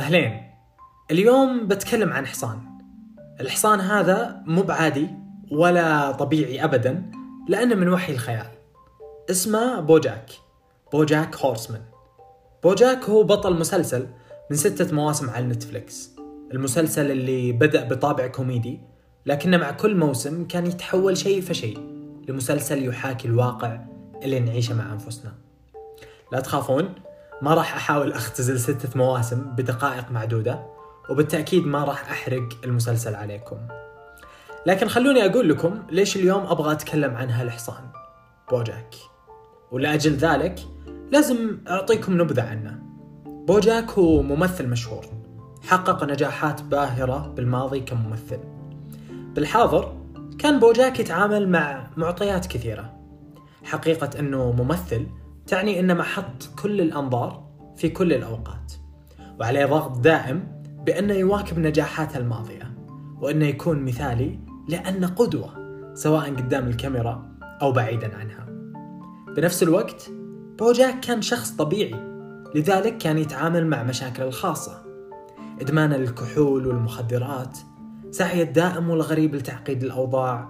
أهلين اليوم بتكلم عن حصان. الحصان هذا مو بعادي ولا طبيعي أبدا لأنه من وحي الخيال. اسمه BoJack BoJack Horseman. BoJack هو بطل مسلسل من ستة مواسم على Netflix. المسلسل اللي بدأ بطابع كوميدي لكنه مع كل موسم كان يتحول شيء فشيء لمسلسل يحاكي الواقع اللي نعيشه مع أنفسنا. لا تخافون ما راح أحاول أختزل ستة مواسم بدقائق معدودة وبالتأكيد ما راح أحرق المسلسل عليكم. لكن خلوني أقول لكم ليش اليوم أبغى أتكلم عن هالحصان بوجاك. ولأجل ذلك لازم أعطيكم نبذة عنه. بوجاك هو ممثل مشهور حقق نجاحات باهرة بالماضي كممثل. بالحاضر كان بوجاك يتعامل مع معطيات كثيرة. حقيقة أنه ممثل تعني أنه محط كل الأنظار في كل الأوقات وعليه ضغط دائم بأنه يواكب نجاحاته الماضية وأنه يكون مثالي لأنه قدوة سواء قدام الكاميرا أو بعيدا عنها. بنفس الوقت بوجاك كان شخص طبيعي لذلك كان يتعامل مع مشاكله الخاصة. إدمان الكحول والمخدرات سعيه الدائم والغريب لتعقيد الأوضاع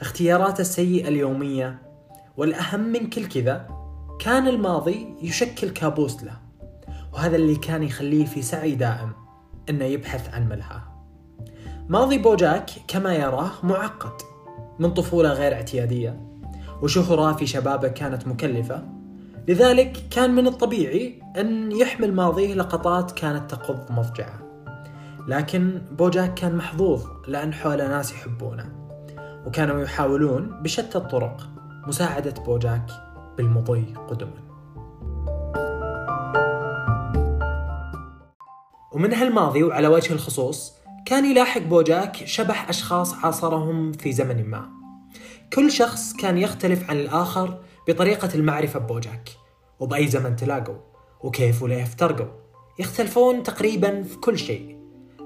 اختياراته السيئة اليومية والأهم من كل كذا كان الماضي يشكل كابوس له وهذا اللي كان يخليه في سعي دائم إنه يبحث عن ملهى ماضي بوجاك كما يراه معقد من طفولة غير اعتيادية وشهرة في شبابه كانت مكلفة. لذلك كان من الطبيعي أن يحمل ماضيه لقطات كانت تقض مضجعه لكن بوجاك كان محظوظ لأن حوله ناس يحبونه وكانوا يحاولون بشتى الطرق مساعدة بوجاك بالمضي قدما. ومن هالماضي وعلى وجه الخصوص كان يلاحق بوجاك شبح أشخاص عاصرهم في زمن ما. كل شخص كان يختلف عن الآخر بطريقة المعرفة ببوجاك. وبأي زمن تلاقوا وكيف ولا افترقوا يختلفون تقريبا في كل شيء.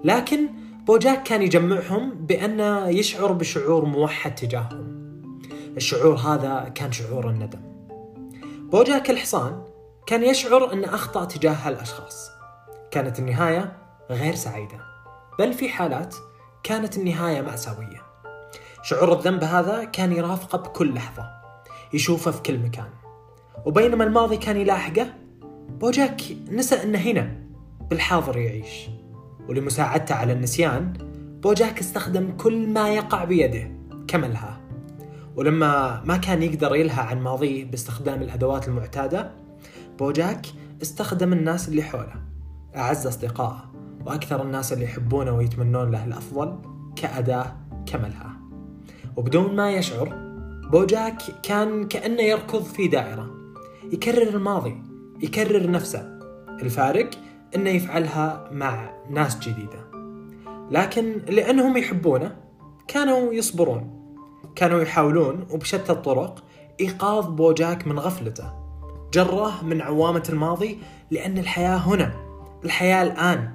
لكن بوجاك كان يجمعهم بأنه يشعر بشعور موحد تجاههم. الشعور هذا كان شعور الندم. بوجاك الحصان كان يشعر أن أخطأ تجاه هالأشخاص كانت النهاية غير سعيدة بل في حالات كانت النهاية مأساوية. شعور الذنب هذا كان يرافقه بكل لحظة يشوفه في كل مكان. وبينما الماضي كان يلاحقه بوجاك نسى أنه هنا بالحاضر يعيش. ولمساعدته على النسيان بوجاك استخدم كل ما يقع بيده كملها. ولما ما كان يقدر يلهى عن ماضيه باستخدام الأدوات المعتادة بوجاك استخدم الناس اللي حوله أعز أصدقائه وأكثر الناس اللي يحبونه ويتمنون له الأفضل كأداة كملها وبدون ما يشعر بوجاك كان كأنه يركض في دائرة يكرر الماضي يكرر نفسه. الفارق إنه يفعلها مع ناس جديدة. لكن لأنهم يحبونه كانوا يصبرون. كانوا يحاولون وبشتى الطرق إيقاظ بوجاك من غفلته. جره من عوامة الماضي لأن الحياة هنا الحياة الآن.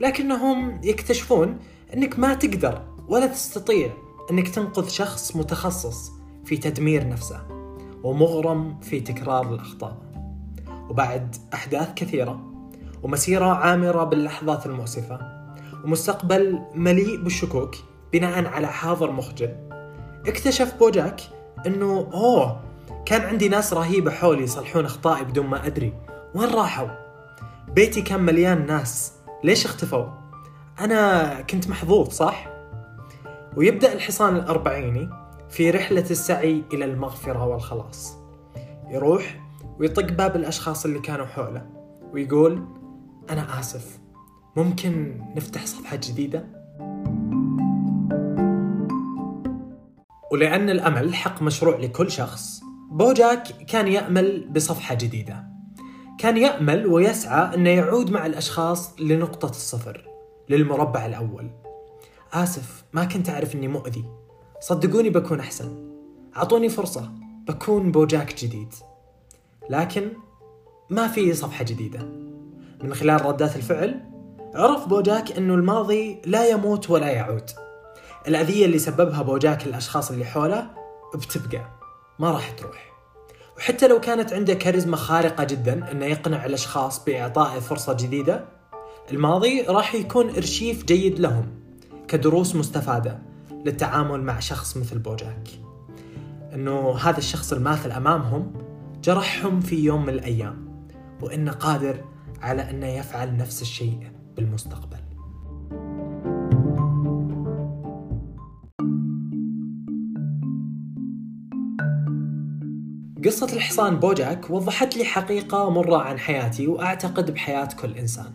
لكنهم يكتشفون أنك ما تقدر ولا تستطيع أنك تنقذ شخص متخصص في تدمير نفسه ومغرم في تكرار الأخطاء. وبعد أحداث كثيرة ومسيرة عامرة باللحظات المؤسفة ومستقبل مليء بالشكوك بناء على حاضر مخجل. اكتشف بوجاك إنه أوه كان عندي ناس رهيبة حولي يصلحون أخطائي بدون ما أدري. وين راحوا؟ بيتي كان مليان ناس. ليش اختفوا؟ أنا كنت محظوظ صح؟ ويبدأ الحصان الأربعيني في رحلة السعي إلى المغفرة والخلاص. يروح ويطق باب الأشخاص اللي كانوا حوله ويقول أنا آسف ممكن نفتح صفحة جديدة؟ ولأن الأمل حق مشروع لكل شخص. بوجاك كان يأمل بصفحة جديدة. كان يأمل ويسعى أنه يعود مع الأشخاص لنقطة الصفر للمربع الأول. آسف ما كنت أعرف أني مؤذي. صدقوني بكون أحسن. أعطوني فرصة بكون بوجاك جديد. لكن ما في صفحة جديدة. من خلال ردات الفعل عرف بوجاك أنه الماضي لا يموت ولا يعود. الأذية اللي سببها بوجاك الأشخاص اللي حوله بتبقى. ما راح تروح. وحتى لو كانت عنده كاريزما خارقة جدا إنه يقنع الأشخاص باعطائه فرصة جديدة الماضي راح يكون إرشيف جيد لهم كدروس مستفادة للتعامل مع شخص مثل بوجاك إنه هذا الشخص الماثل أمامهم جرحهم في يوم من الأيام وإنه قادر على إنه يفعل نفس الشيء بالمستقبل. قصة الحصان بوجاك وضحت لي حقيقة مرة عن حياتي وأعتقد بحياة كل إنسان.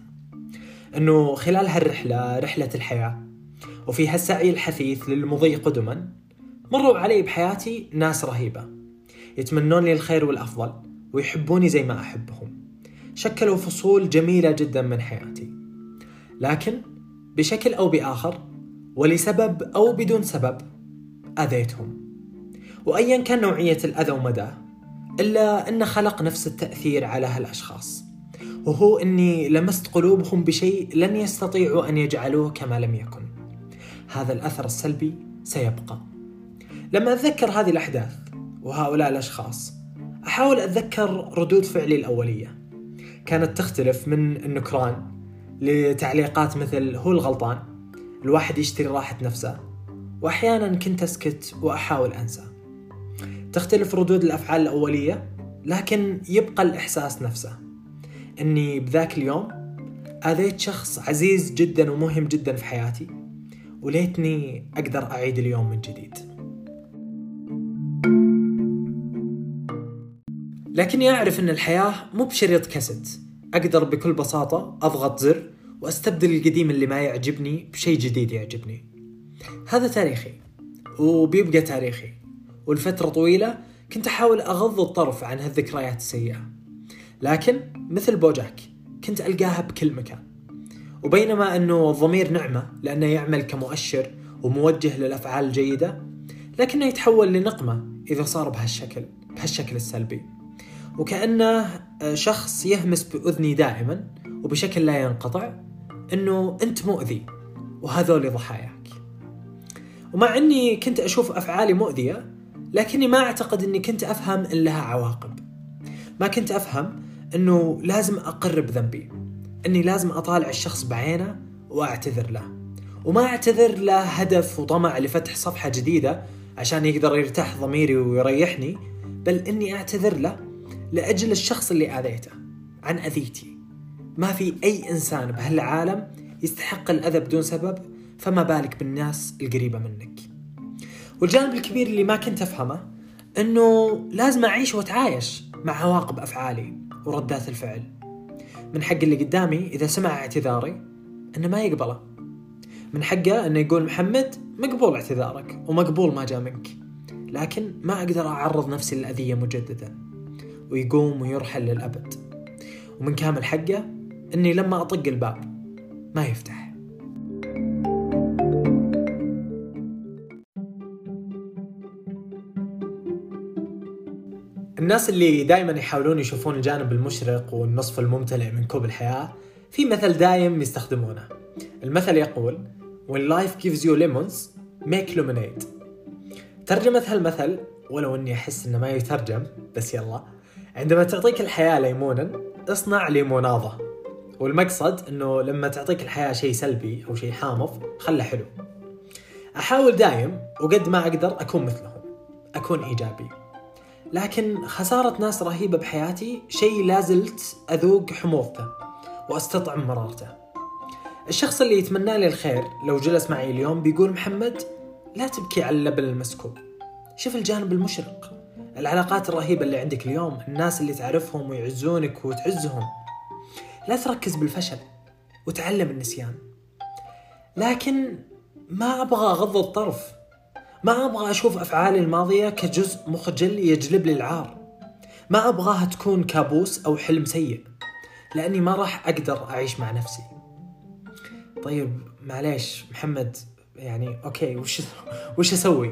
أنه خلال هالرحلة رحلة الحياة وفي هالسعي الحثيث للمضي قدما مروا علي بحياتي ناس رهيبة. يتمنون لي الخير والأفضل ويحبوني زي ما أحبهم. شكلوا فصول جميلة جدا من حياتي. لكن بشكل أو بآخر ولسبب أو بدون سبب أذيتهم. وأيا كان نوعية الأذى ومداه إلا أنه خلق نفس التأثير على هالأشخاص. وهو أني لمست قلوبهم بشيء لن يستطيعوا أن يجعلوه كما لم يكن. هذا الأثر السلبي سيبقى. لما أتذكر هذه الأحداث وهؤلاء الأشخاص. أحاول أتذكر ردود فعلي الأولية. كانت تختلف من النكران لتعليقات مثل هو الغلطان؟ الواحد يشتري راحة نفسه. وأحيانا كنت أسكت وأحاول أنسى. تختلف ردود الأفعال الأولية لكن يبقى الإحساس نفسه. أني بذاك اليوم آذيت شخص عزيز جدا ومهم جدا في حياتي وليتني أقدر أعيد اليوم من جديد. لكني أعرف أن الحياة مو بشريط كاسيت. أقدر بكل بساطة أضغط زر وأستبدل القديم اللي ما يعجبني بشيء جديد يعجبني. هذا تاريخي وبيبقى تاريخي. ولفترة طويلة كنت أحاول أغض الطرف عن هالذكريات السيئة. لكن مثل بوجاك كنت ألقاها بكل مكان. وبينما أنه الضمير نعمة لأنه يعمل كمؤشر وموجه للأفعال الجيدة لكنه يتحول لنقمة إذا صار بهالشكل بهالشكل السلبي. وكأنه شخص يهمس بأذني دائما وبشكل لا ينقطع أنه أنت مؤذي وهذول ضحاياك. ومع أني كنت أشوف أفعالي مؤذية لكني ما أعتقد أني كنت أفهم إن لها عواقب. ما كنت أفهم أنه لازم أقر بذنبي أني لازم أطالع الشخص بعينه وأعتذر له. وما أعتذر له هدف وطمع لفتح صفحة جديدة عشان يقدر يرتاح ضميري ويريحني بل أني أعتذر له لأجل الشخص اللي آذيته عن أذيتي. ما في أي إنسان بهالعالم يستحق الأذى بدون سبب فما بالك بالناس القريبة منك. والجانب الكبير اللي ما كنت أفهمه أنه لازم أعيش وأتعايش مع عواقب أفعالي وردات الفعل. من حق اللي قدامي إذا سمع اعتذاري أنه ما يقبله. من حقه أنه يقول محمد مقبول اعتذارك ومقبول ما جاء منك. لكن ما أقدر أعرض نفسي للأذية مجددا. ويقوم ويرحل للأبد. ومن كامل حقه أني لما أطق الباب ما يفتح. الناس اللي دائما يحاولون يشوفون الجانب المشرق والنصف الممتلئ من كوب الحياة في مثل دايم يستخدمونه. المثل يقول When life gives you lemons make lemonade. ترجمة هالمثل ولو إني أحس إنه ما يترجم بس يلا. عندما تعطيك الحياة ليمونا اصنع ليموناضة والمقصد إنه لما تعطيك الحياة شيء سلبي أو شيء حامض خله حلو. أحاول دايم وقد ما أقدر أكون مثلهم. أكون إيجابي. لكن خسارة ناس رهيبة بحياتي شيء لازلت أذوق حموضته وأستطعم مرارته. الشخص اللي يتمنى لي الخير لو جلس معي اليوم بيقول محمد لا تبكي على اللبن المسكوب. شوف الجانب المشرق. العلاقات الرهيبة اللي عندك اليوم الناس اللي تعرفهم ويعزونك وتعزهم. لا تركز بالفشل وتعلم النسيان. لكن ما أبغى أغض الطرف. ما أبغى أشوف أفعالي الماضية كجزء مخجل يجلب لي العار ما أبغاها تكون كابوس أو حلم سيء لأني ما راح أقدر أعيش مع نفسي طيب معليش محمد يعني أوكي وش وش أسوي؟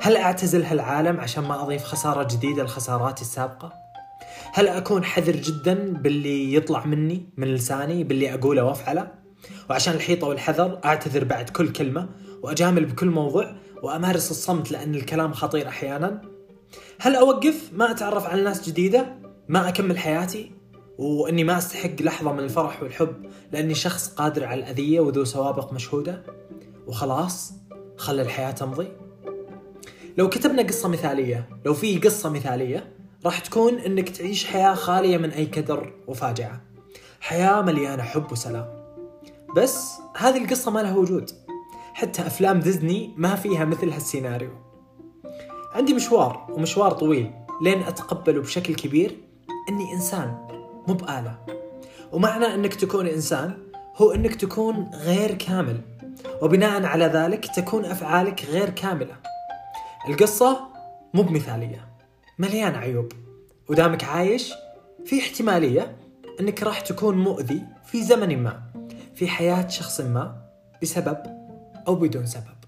هل أعتزل هالعالم عشان ما أضيف خسارة جديدة لخساراتي السابقة؟ هل أكون حذر جدا باللي يطلع مني من لساني باللي أقوله وأفعله؟ وعشان الحيطة والحذر أعتذر بعد كل كلمة وأجامل بكل موضوع وأمارس الصمت لأن الكلام خطير أحيانا؟ هل أوقف ما أتعرف على ناس جديدة؟ ما أكمل حياتي؟ وإني ما أستحق لحظة من الفرح والحب لأني شخص قادر على الأذية وذو سوابق مشهودة وخلاص خلى الحياة تمضي لو كتبنا قصة مثالية لو في قصة مثالية راح تكون إنك تعيش حياة خالية من أي كدر وفاجعة حياة مليانة حب وسلام بس هذه القصة ما لها وجود حتى أفلام ديزني ما فيها مثل هالسيناريو. عندي مشوار ومشوار طويل لين اتقبله بشكل كبير إني إنسان مو بآلة. ومعنى إنك تكون إنسان هو إنك تكون غير كامل وبناء على ذلك تكون أفعالك غير كاملة. القصة مو بمثالية مليان عيوب. ودامك عايش في احتمالية إنك راح تكون مؤذي في زمن ما في حياة شخص ما بسبب أو بدون سبب.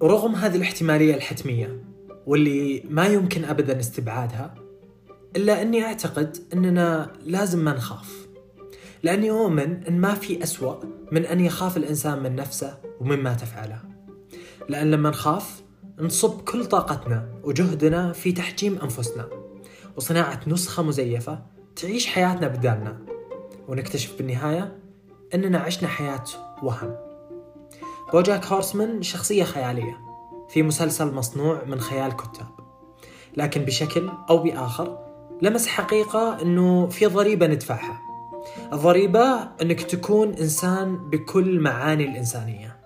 ورغم هذه الاحتمالية الحتمية واللي ما يمكن أبدا استبعادها إلا أني أعتقد أننا لازم ما نخاف. لأني أؤمن أن ما في أسوأ من أن يخاف الإنسان من نفسه ومما تفعله. لأن لما نخاف نصب كل طاقتنا وجهدنا في تحجيم أنفسنا. وصناعة نسخة مزيفة تعيش حياتنا بدالنا. ونكتشف بالنهاية أننا عشنا حياة وهم. بوجاك هورسمان شخصية خيالية في مسلسل مصنوع من خيال كتاب لكن بشكل أو بآخر لمس حقيقة أنه في ضريبة ندفعها. الضريبة أنك تكون إنسان بكل معاني الإنسانية.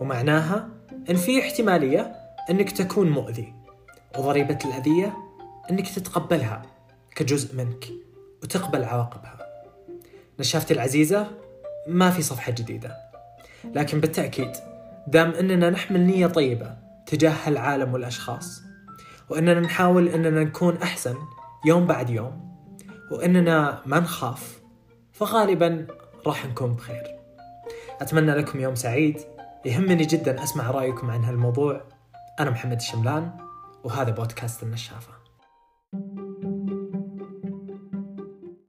ومعناها أن في احتمالية أنك تكون مؤذي. وضريبة الأذية أنك تتقبلها كجزء منك وتقبل عواقبها. نشافتي العزيزة ما في صفحة جديدة. لكن بالتأكيد دام أننا نحمل نية طيبة تجاه العالم والأشخاص وأننا نحاول أننا نكون أحسن يوم بعد يوم وأننا ما نخاف فغالبا راح نكون بخير. أتمنى لكم يوم سعيد. يهمني جدا أسمع رأيكم عن هالموضوع. أنا محمد الشملان وهذا بودكاست النشافة.